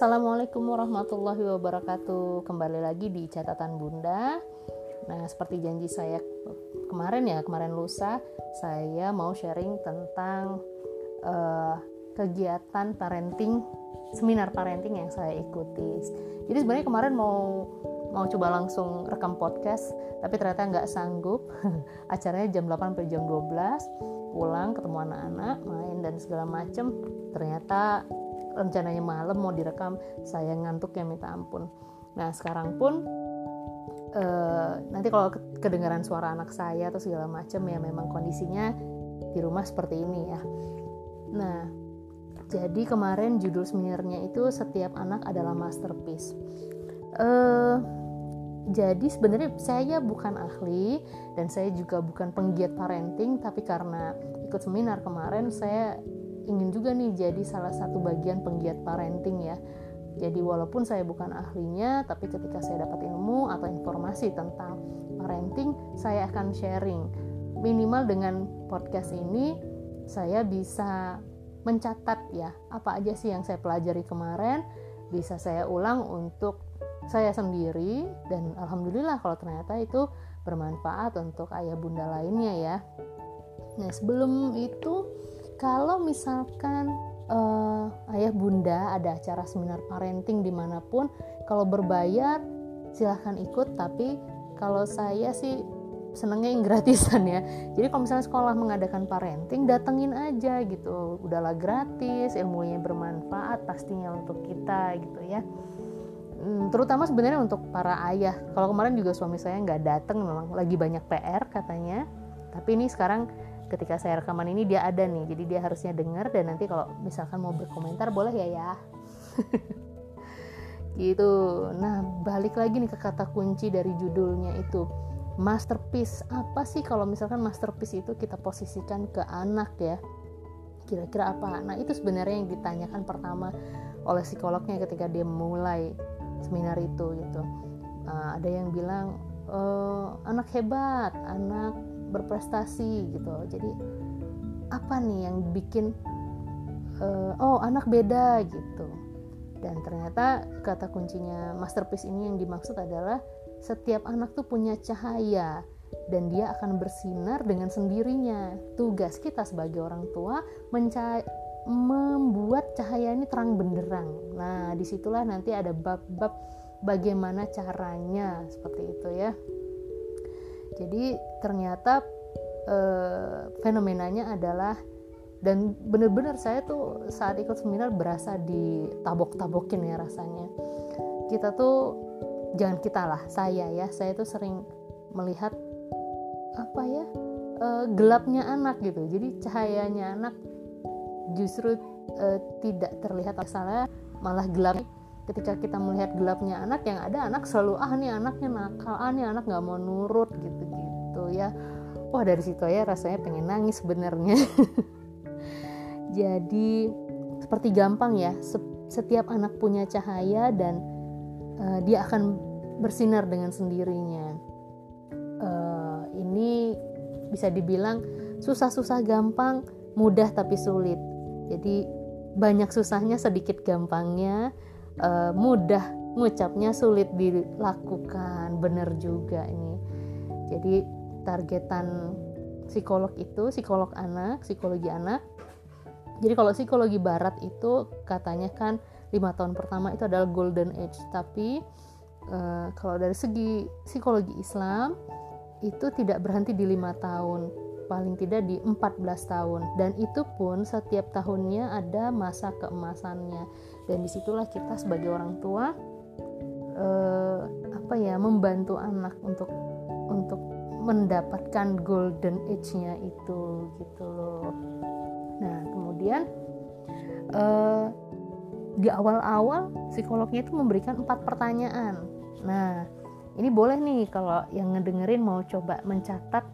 Assalamualaikum warahmatullahi wabarakatuh. Kembali lagi di catatan Bunda. Nah, seperti janji saya kemarin ya, kemarin lusa, saya mau sharing tentang uh, kegiatan parenting, seminar parenting yang saya ikuti. Jadi sebenarnya kemarin mau mau coba langsung rekam podcast, tapi ternyata nggak sanggup. Acaranya jam 8 sampai jam 12, pulang ketemu anak-anak, main dan segala macem. Ternyata rencananya malam mau direkam saya ngantuk ya minta ampun. Nah sekarang pun uh, nanti kalau kedengaran suara anak saya atau segala macam ya memang kondisinya di rumah seperti ini ya. Nah jadi kemarin judul seminarnya itu setiap anak adalah masterpiece. Uh, jadi sebenarnya saya bukan ahli dan saya juga bukan penggiat parenting tapi karena ikut seminar kemarin saya ingin juga nih jadi salah satu bagian penggiat parenting ya. Jadi walaupun saya bukan ahlinya, tapi ketika saya dapat ilmu atau informasi tentang parenting, saya akan sharing. Minimal dengan podcast ini, saya bisa mencatat ya, apa aja sih yang saya pelajari kemarin, bisa saya ulang untuk saya sendiri, dan alhamdulillah kalau ternyata itu bermanfaat untuk ayah bunda lainnya ya. Nah sebelum itu, kalau misalkan uh, ayah bunda ada acara seminar parenting di mana pun kalau berbayar silahkan ikut tapi kalau saya sih senengnya yang gratisan ya. Jadi kalau misalnya sekolah mengadakan parenting datengin aja gitu. Udahlah gratis ilmunya bermanfaat pastinya untuk kita gitu ya. Hmm, terutama sebenarnya untuk para ayah. Kalau kemarin juga suami saya nggak dateng memang lagi banyak PR katanya. Tapi ini sekarang ketika saya rekaman ini dia ada nih jadi dia harusnya dengar dan nanti kalau misalkan mau berkomentar boleh ya ya. Gitu. Nah balik lagi nih ke kata kunci dari judulnya itu. Masterpiece apa sih? Kalau misalkan masterpiece itu kita posisikan ke anak ya. Kira-kira apa? Nah itu sebenarnya yang ditanyakan pertama oleh psikolognya ketika dia mulai seminar itu gitu. Uh, ada yang bilang uh, anak hebat anak berprestasi gitu. Jadi apa nih yang bikin uh, oh anak beda gitu. Dan ternyata kata kuncinya masterpiece ini yang dimaksud adalah setiap anak tuh punya cahaya dan dia akan bersinar dengan sendirinya. Tugas kita sebagai orang tua membuat cahaya ini terang benderang. Nah di situlah nanti ada bab-bab bagaimana caranya seperti itu ya jadi ternyata e, fenomenanya adalah dan bener-bener saya tuh saat ikut seminar berasa ditabok-tabokin ya rasanya. Kita tuh jangan kita lah saya ya saya tuh sering melihat apa ya e, gelapnya anak gitu. Jadi cahayanya anak justru e, tidak terlihat. Asalnya malah gelap ketika kita melihat gelapnya anak yang ada anak selalu ah nih anaknya nakal ah nih anak nggak mau nurut gitu gitu ya. Wah dari situ ya rasanya pengen nangis sebenarnya. Jadi seperti gampang ya setiap anak punya cahaya dan uh, dia akan bersinar dengan sendirinya. Uh, ini bisa dibilang susah-susah gampang mudah tapi sulit. Jadi banyak susahnya sedikit gampangnya uh, mudah ngucapnya sulit dilakukan. Bener juga ini. Jadi targetan psikolog itu psikolog anak psikologi anak. Jadi kalau psikologi barat itu katanya kan lima tahun pertama itu adalah golden age. Tapi uh, kalau dari segi psikologi Islam itu tidak berhenti di lima tahun. Paling tidak di 14 tahun. Dan itu pun setiap tahunnya ada masa keemasannya dan di situlah kita sebagai orang tua eh, apa ya membantu anak untuk untuk mendapatkan golden age-nya itu gitu loh nah kemudian eh, di awal-awal psikolognya itu memberikan empat pertanyaan nah ini boleh nih kalau yang ngedengerin mau coba mencatat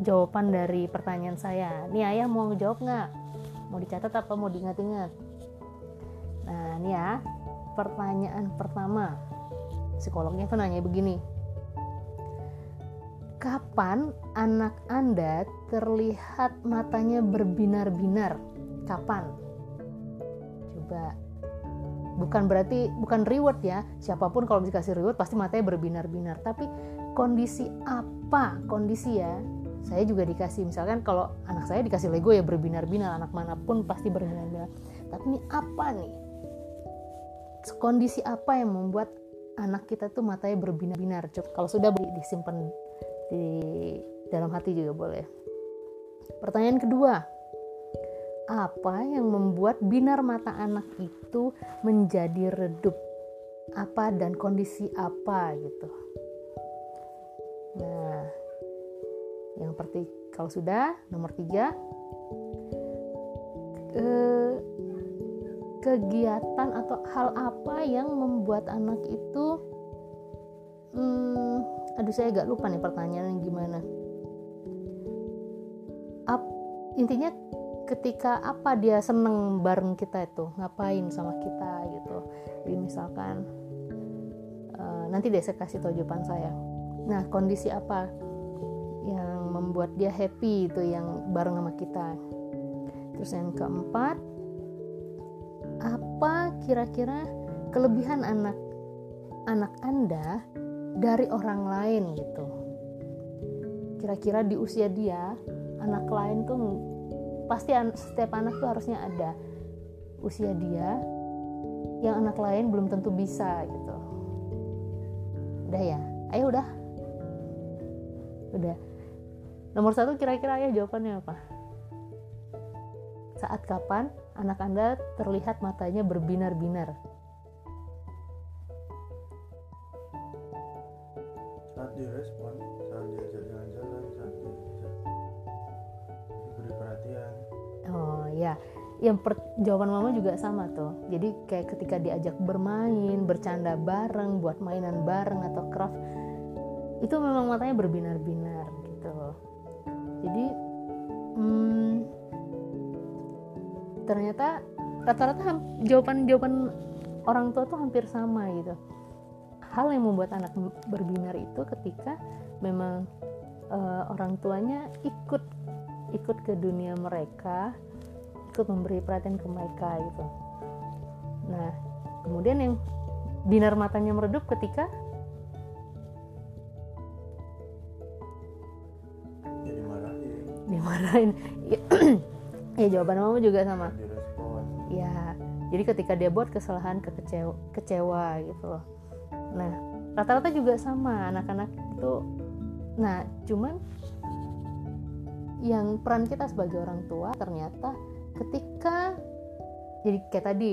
jawaban dari pertanyaan saya. Nih ayah mau jawab nggak? Mau dicatat apa mau diingat-ingat? Nah ini ya pertanyaan pertama. Psikolognya nanya begini. Kapan anak Anda terlihat matanya berbinar-binar? Kapan? Coba. Bukan berarti bukan reward ya. Siapa pun kalau dikasih reward pasti matanya berbinar-binar. Tapi kondisi apa? Kondisi ya. Saya juga dikasih misalkan kalau anak saya dikasih Lego ya berbinar-binar. Anak mana pun pasti berbinar-binar. Tapi ini apa nih kondisi apa yang membuat anak kita tuh matanya berbinar-binar? Kalau sudah disimpan di dalam hati juga boleh. Pertanyaan kedua apa yang membuat binar mata anak itu menjadi redup? Apa dan kondisi apa gitu? Nah yang seperti kalau sudah nomor tiga eh, kegiatan atau hal apa yang membuat anak itu hmm, aduh saya agak lupa nih pertanyaannya gimana. Ap, intinya ketika apa dia seneng bareng kita itu ngapain sama kita gitu. Jadi misalkan uh, nanti deh saya kasih tau jawaban saya. Nah kondisi apa yang membuat dia happy itu yang bareng sama kita? Terus yang keempat apa kira-kira kelebihan anak anak anda dari orang lain gitu? Kira-kira di usia dia anak lain tuh pasti setiap anak tuh harusnya ada usia dia yang anak lain belum tentu bisa gitu. Udah ya? Ayo udah. Udah. Nomor satu kira-kira ya jawabannya apa saat kapan anak anda terlihat matanya berbinar-binar? Saat direspon saat diajak jalan-jalan saat diajak diberi perhatian. Oh ya yang per, jawaban mama juga sama tuh. Jadi kayak ketika diajak bermain bercanda bareng buat mainan bareng atau craft itu memang matanya berbinar-binar gitu. Jadi ternyata rata-rata jawaban-jawaban orang tua tuh hampir sama gitu. Hal yang membuat anak berbinar itu ketika memang uh, orang tuanya ikut ikut ke dunia mereka ikut memberi perhatian ke mereka gitu. Nah kemudian yang binar matanya meredup ketika ya dimarahin. Dimarahin ya, jawaban mama juga sama. Ya jadi ketika dia buat kesalahan kekecewa kecewa gitu loh. Nah rata-rata juga sama. Anak-anak itu nah cuman yang peran kita sebagai orang tua ternyata ketika jadi kayak tadi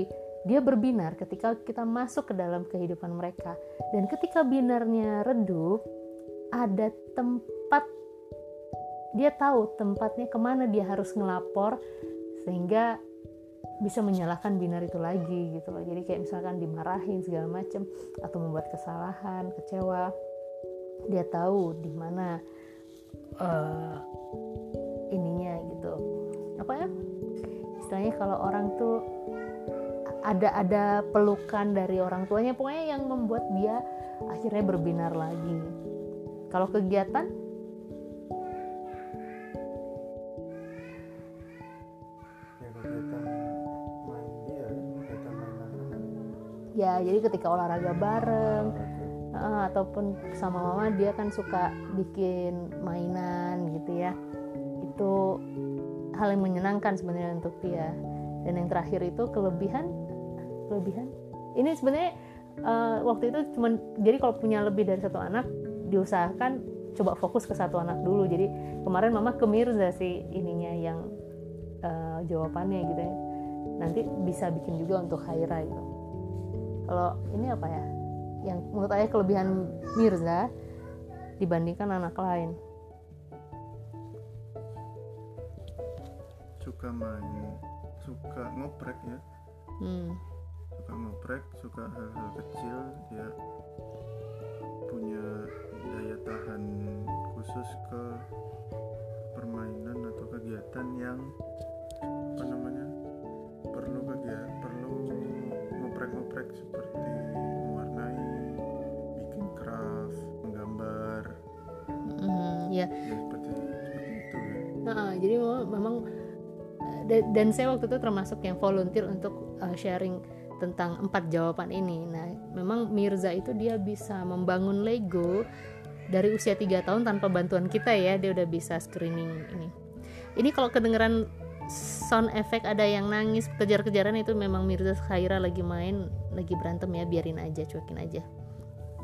dia berbinar ketika kita masuk ke dalam kehidupan mereka. Dan ketika binarnya redup ada tempat dia tahu tempatnya ke mana dia harus ngelapor sehingga bisa menyalahkan binar itu lagi gitu loh. Jadi kayak misalkan dimarahin segala macem atau membuat kesalahan kecewa dia tahu di mana uh, ininya gitu. Apa ya? Istilahnya kalau orang tuh ada ada pelukan dari orang tuanya pokoknya yang membuat dia akhirnya berbinar lagi. Kalau kegiatan ya jadi ketika olahraga bareng uh, ataupun sama mama dia kan suka bikin mainan gitu ya. Itu hal yang menyenangkan sebenarnya untuk dia. Dan yang terakhir itu kelebihan kelebihan? Ini sebenarnya uh, waktu itu cuman jadi kalau punya lebih dari satu anak diusahakan coba fokus ke satu anak dulu. Jadi kemarin mama ke Mirza sih ininya yang uh, jawabannya gitu ya. Nanti bisa bikin juga untuk Haira gitu kalau ini apa ya? Yang menurut ayah kelebihan Mirza dibandingkan anak lain. Suka main suka ngoprek ya. Hmm. suka ngoprek suka hal-hal kecil dia punya daya tahan khusus ke permainan atau kegiatan yang seperti mewarnai bikin craft menggambar Hmm, ya ya seperti seperti itu ya Nah, jadi memang, eh, da- dan saya waktu itu termasuk yang volunteer untuk uh, sharing tentang empat jawaban ini. Nah, memang Mirza itu dia bisa membangun Lego dari usia tiga tahun tanpa bantuan kita ya, dia udah bisa screening ini. Ini kalau kedengeran sound effect ada yang nangis kejar-kejaran itu memang Mirza Khaira lagi main, lagi berantem ya, biarin aja, cuekin aja.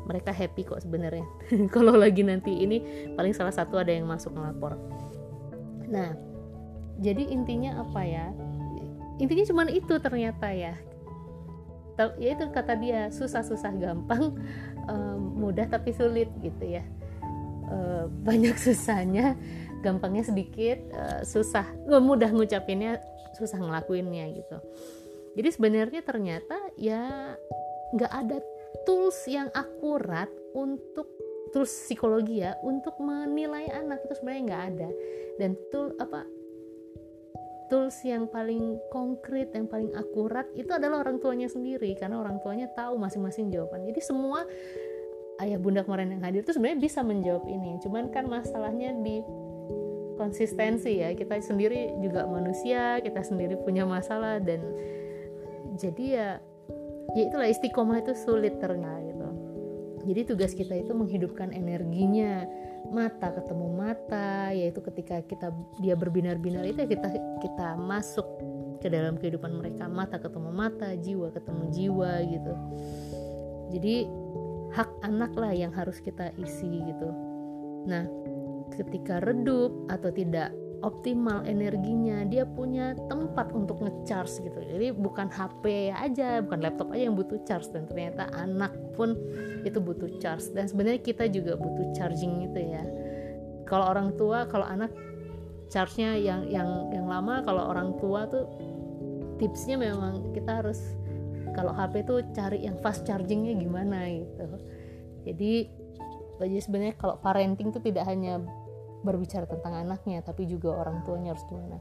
Mereka happy kok sebenarnya. kalau lagi nanti ini paling salah satu ada yang masuk ngelapor. Nah, jadi intinya apa ya? Intinya cuma itu ternyata ya ya itu kata dia susah-susah gampang um, mudah tapi sulit gitu ya uh, banyak susahnya gampangnya sedikit uh, susah mudah ngucapinnya susah ngelakuinnya gitu. Jadi sebenarnya ternyata ya nggak ada tools yang akurat untuk tools psikologi ya untuk menilai anak itu sebenarnya nggak ada. Dan tool apa tools yang paling konkret yang paling akurat itu adalah orang tuanya sendiri karena orang tuanya tahu masing-masing jawaban. Jadi semua ayah bunda kemarin yang hadir itu sebenarnya bisa menjawab ini. Cuman kan masalahnya di konsistensi ya. Kita sendiri juga manusia kita sendiri punya masalah dan jadi ya ya itulah istiqomah itu sulit ternyata gitu. Jadi tugas kita itu menghidupkan energinya. Mata ketemu mata yaitu ketika kita dia berbinar-binar itu ya kita kita masuk ke dalam kehidupan mereka. Mata ketemu mata jiwa ketemu jiwa gitu. Jadi hak anak lah yang harus kita isi gitu. Nah ketika redup atau tidak optimal energinya dia punya tempat untuk ngecharge gitu. Jadi bukan HP aja bukan laptop aja yang butuh charge. Dan ternyata anak pun itu butuh charge. Dan sebenarnya kita juga butuh charging itu ya. Kalau orang tua kalau anak charge-nya yang yang yang lama kalau orang tua tuh tipsnya memang kita harus kalau HP tuh cari yang fast chargingnya gimana gitu. Jadi jadi sebenarnya kalau parenting tuh tidak hanya berbicara tentang anaknya tapi juga orang tuanya harus gimana.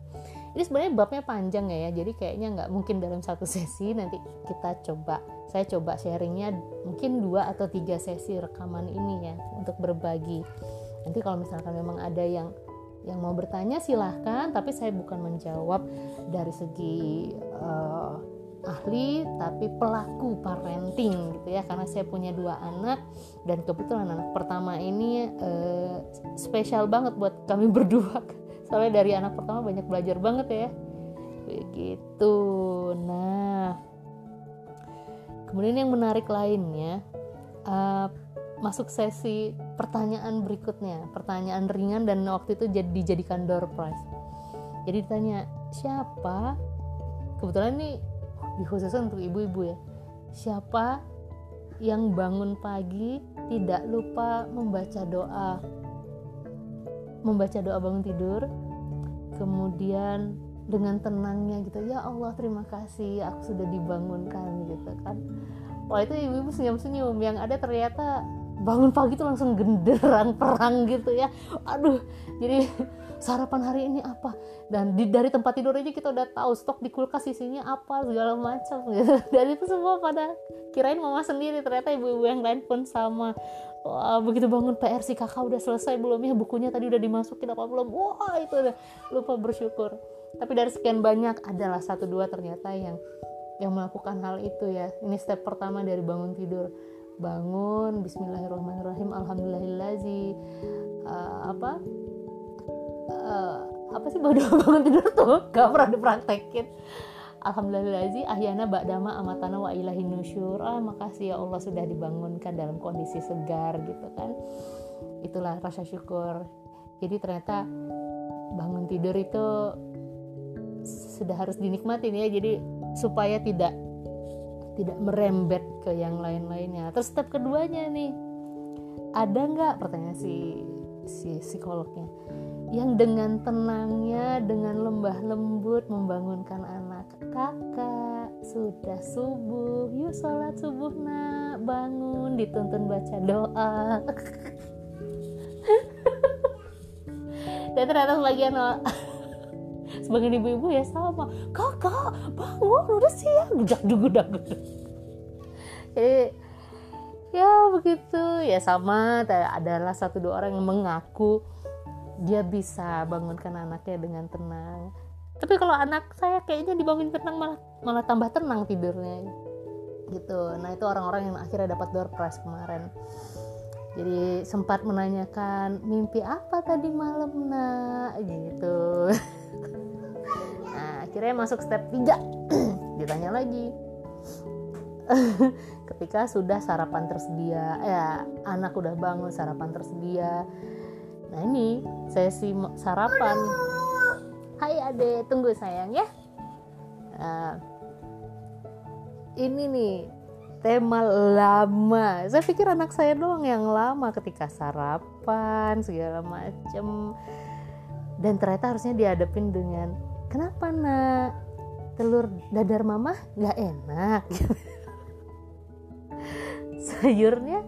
Ini sebenarnya babnya panjang ya jadi kayaknya nggak mungkin dalam satu sesi nanti kita coba saya coba sharingnya mungkin dua atau tiga sesi rekaman ini ya untuk berbagi. Nanti kalau misalkan memang ada yang yang mau bertanya silahkan tapi saya bukan menjawab dari segi uh, ahli tapi pelaku parenting gitu ya. Karena saya punya dua anak dan kebetulan anak pertama ini uh, spesial banget buat kami berdua. Soalnya dari anak pertama banyak belajar banget ya. Begitu. Nah kemudian yang menarik lainnya uh, masuk sesi pertanyaan berikutnya. Pertanyaan ringan dan waktu itu jadi dijadikan door prize. Jadi ditanya siapa? Kebetulan ini dikhususkan untuk ibu-ibu ya. Siapa yang bangun pagi tidak lupa membaca doa. Membaca doa bangun tidur kemudian dengan tenangnya gitu ya Allah terima kasih aku sudah dibangunkan gitu kan. Wah itu ibu-ibu senyum-senyum. Yang ada ternyata bangun pagi tuh langsung genderang perang gitu ya. Aduh jadi sarapan hari ini apa? Dan di, dari tempat tidur aja kita udah tahu stok di kulkas isinya apa segala macam. Gitu dan itu semua pada kirain mama sendiri. Ternyata ibu-ibu yang lain pun sama. Wah begitu bangun PR si kakak udah selesai belum ya? Bukunya tadi udah dimasukin apa belum? Wah itu udah lupa bersyukur. Tapi dari sekian banyak adalah satu dua ternyata yang yang melakukan hal itu ya. Ini step pertama dari bangun tidur. Bangun Bismillahirrahmanirrahim Alhamdulillahillazi uh, apa uh, apa sih baru bangun tidur tuh. Gak pernah dipraktekin. Alhamdulillahi ahyana ba'dama amatana wa ilahi nusyur. Ah, makasih ya Allah sudah dibangunkan dalam kondisi segar gitu kan. Itulah rasa syukur. Jadi ternyata bangun tidur itu sudah harus dinikmatin ya. Jadi supaya tidak tidak merembet ke yang lain-lainnya. Terus step keduanya nih. Ada nggak? Pertanyaan si si psikolognya yang dengan tenangnya dengan lembah lembut membangunkan anak kakak. Sudah subuh yuk sholat subuh nak. Bangun dituntun baca doa. Dan ternyata sebagian sebagian ibu-ibu ya sama. Kakak bangun udah siang. Gudak gudak ya begitu. Ya sama adalah satu dua orang yang mengaku dia bisa bangunkan anaknya dengan tenang. Tapi kalau anak saya kayaknya dibangun tenang malah malah tambah tenang tidurnya. Gitu. Nah itu orang-orang yang akhirnya dapat door prize kemarin. Jadi sempat menanyakan mimpi apa tadi malam nak? Gitu. Nah akhirnya masuk step 3 ditanya lagi. Ketika sudah sarapan tersedia ya anak udah bangun sarapan tersedia nah ini sesi sarapan. Hai ade. Tunggu sayang ya. Nah, ini nih tema lama. Saya pikir anak saya doang yang lama ketika sarapan segala macem. Dan ternyata harusnya dihadapin dengan kenapa nak? Telur dadar mama nggak enak? Sayurnya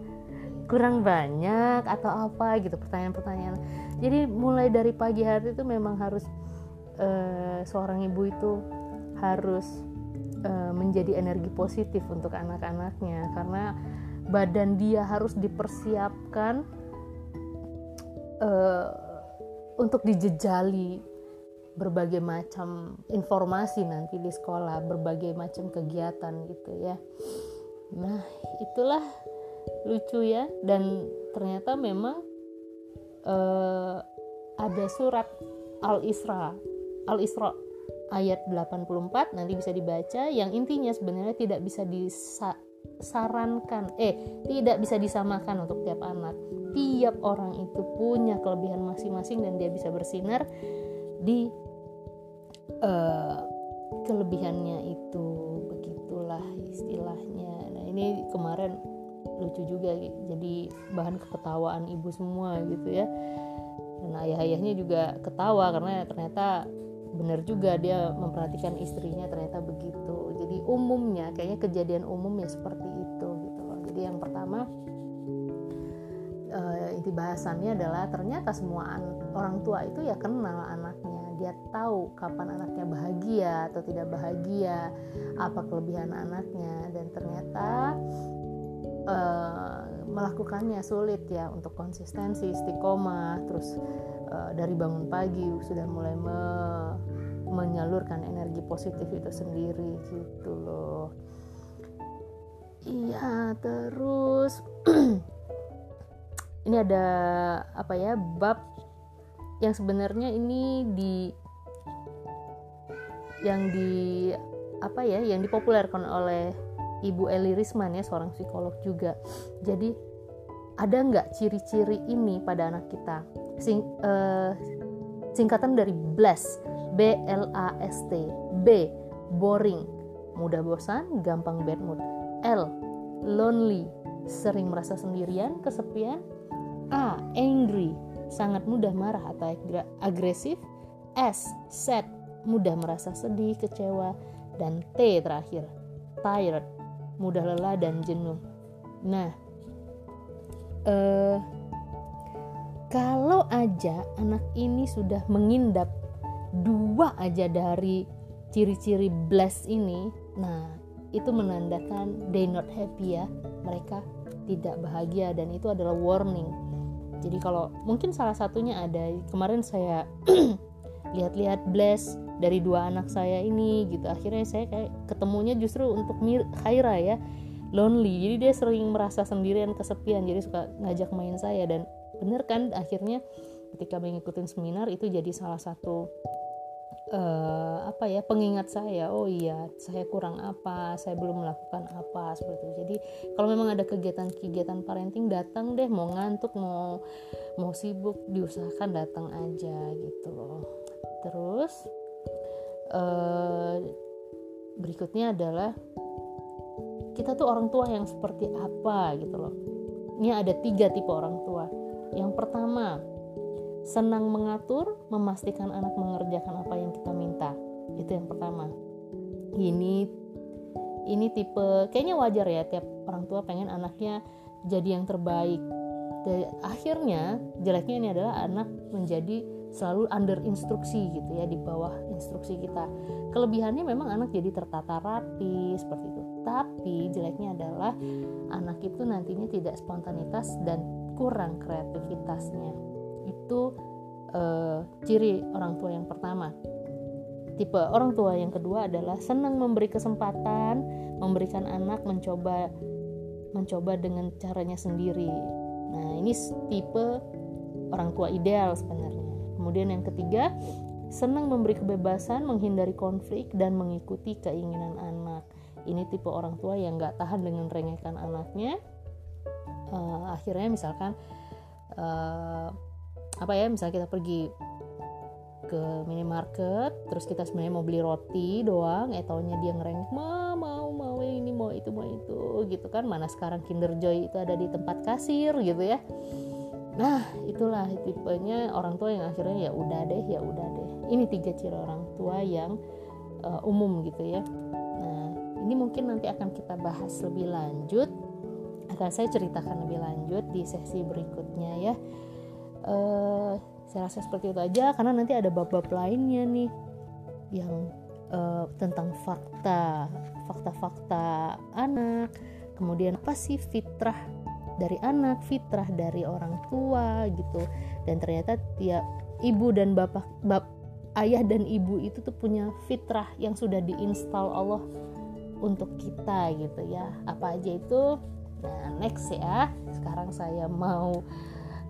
kurang banyak atau apa gitu pertanyaan-pertanyaan jadi mulai dari pagi hari itu memang harus uh, seorang ibu itu harus uh, menjadi energi positif untuk anak-anaknya karena badan dia harus dipersiapkan uh, untuk dijejali berbagai macam informasi nanti di sekolah, berbagai macam kegiatan gitu ya. Nah, itulah lucu ya. Dan ternyata memang uh, ada surat Al-Isra Al-Isra ayat 84 nanti bisa dibaca yang intinya sebenarnya tidak bisa disarankan eh tidak bisa disamakan untuk tiap anak. Tiap orang itu punya kelebihan masing-masing dan dia bisa bersinar di uh, kelebihannya itu. Begitulah istilahnya. Nah ini kemarin lucu juga jadi bahan keketawaan ibu semua gitu ya. Dan ayah-ayahnya juga ketawa karena ternyata benar juga dia memperhatikan istrinya ternyata begitu. Jadi umumnya kayaknya kejadian umum ya seperti itu gitu loh. Jadi yang pertama uh, inti bahasannya adalah ternyata semua orang tua itu ya kenal anaknya. Dia tahu kapan anaknya bahagia atau tidak bahagia apa kelebihan anaknya. Dan ternyata uh, melakukannya sulit ya untuk konsistensi istiqomah terus uh, dari bangun pagi sudah mulai me menyalurkan energi positif itu sendiri gitu loh. Iya terus ini ada apa ya bab yang sebenarnya ini di yang di apa ya yang dipopulerkan oleh Ibu Eli Risman ya seorang psikolog juga. Jadi ada nggak ciri-ciri ini pada anak kita? Sing, uh, singkatan dari blast, B L A S T. B boring, mudah bosan, gampang bad mood. L lonely, sering merasa sendirian, kesepian. A angry, sangat mudah marah atau agresif. S sad, mudah merasa sedih, kecewa. Dan T terakhir, tired, mudah lelah dan jenuh. Nah, eh, kalau aja anak ini sudah mengindap dua aja dari ciri-ciri bless ini, nah itu menandakan they not happy ya, mereka tidak bahagia dan itu adalah warning. Jadi kalau mungkin salah satunya ada kemarin saya lihat-lihat bless dari dua anak saya ini gitu. Akhirnya saya kayak ketemunya justru untuk Mir Khaira ya lonely. Jadi dia sering merasa sendirian kesepian. Jadi suka ngajak main saya. Dan bener kan akhirnya ketika mengikuti seminar itu jadi salah satu uh, apa ya pengingat saya. Oh iya saya kurang apa saya belum melakukan apa seperti itu. Jadi kalau memang ada kegiatan-kegiatan parenting datang deh. Mau ngantuk mau mau sibuk diusahakan datang aja gitu loh terus uh, berikutnya adalah kita tuh orang tua yang seperti apa gitu loh. Ini ada tiga tipe orang tua. Yang pertama, senang mengatur, memastikan anak mengerjakan apa yang kita minta. Itu yang pertama. Ini ini tipe kayaknya wajar ya tiap orang tua pengen anaknya jadi yang terbaik. Dan akhirnya jeleknya ini adalah anak menjadi selalu under instruksi gitu ya di bawah instruksi kita. Kelebihannya memang anak jadi tertata rapi seperti itu. Tapi jeleknya adalah anak itu nantinya tidak spontanitas dan kurang kreativitasnya. Itu uh, ciri orang tua yang pertama. Tipe orang tua yang kedua adalah senang memberi kesempatan memberikan anak mencoba mencoba dengan caranya sendiri. Nah ini tipe orang tua ideal sebenarnya kemudian yang ketiga senang memberi kebebasan menghindari konflik dan mengikuti keinginan anak. Ini tipe orang tua yang nggak tahan dengan rengekan anaknya. Uh, akhirnya misalkan uh, apa ya misalnya kita pergi ke minimarket terus kita sebenarnya mau beli roti doang eh taunya dia ngerengek mau mau mau ini mau itu mau itu gitu kan. Mana sekarang Kinder Joy itu ada di tempat kasir gitu ya nah itulah tipenya orang tua yang akhirnya ya udah deh ya udah deh. Ini tiga ciri orang tua yang uh, umum gitu ya. Nah ini mungkin nanti akan kita bahas lebih lanjut. Akan saya ceritakan lebih lanjut di sesi berikutnya ya. Uh, saya rasa seperti itu aja karena nanti ada bab-bab lainnya nih yang uh, tentang fakta fakta-fakta anak kemudian apa sih fitrah dari anak fitrah dari orang tua gitu. Dan ternyata tiap ibu dan bapak bap, ayah dan ibu itu tuh punya fitrah yang sudah diinstal Allah untuk kita gitu ya. Apa aja itu? Nah next ya. Sekarang saya mau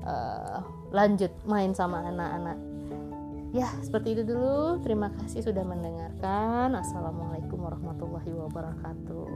uh, lanjut main sama anak-anak. Ya seperti itu dulu. Terima kasih sudah mendengarkan. Assalamualaikum warahmatullahi wabarakatuh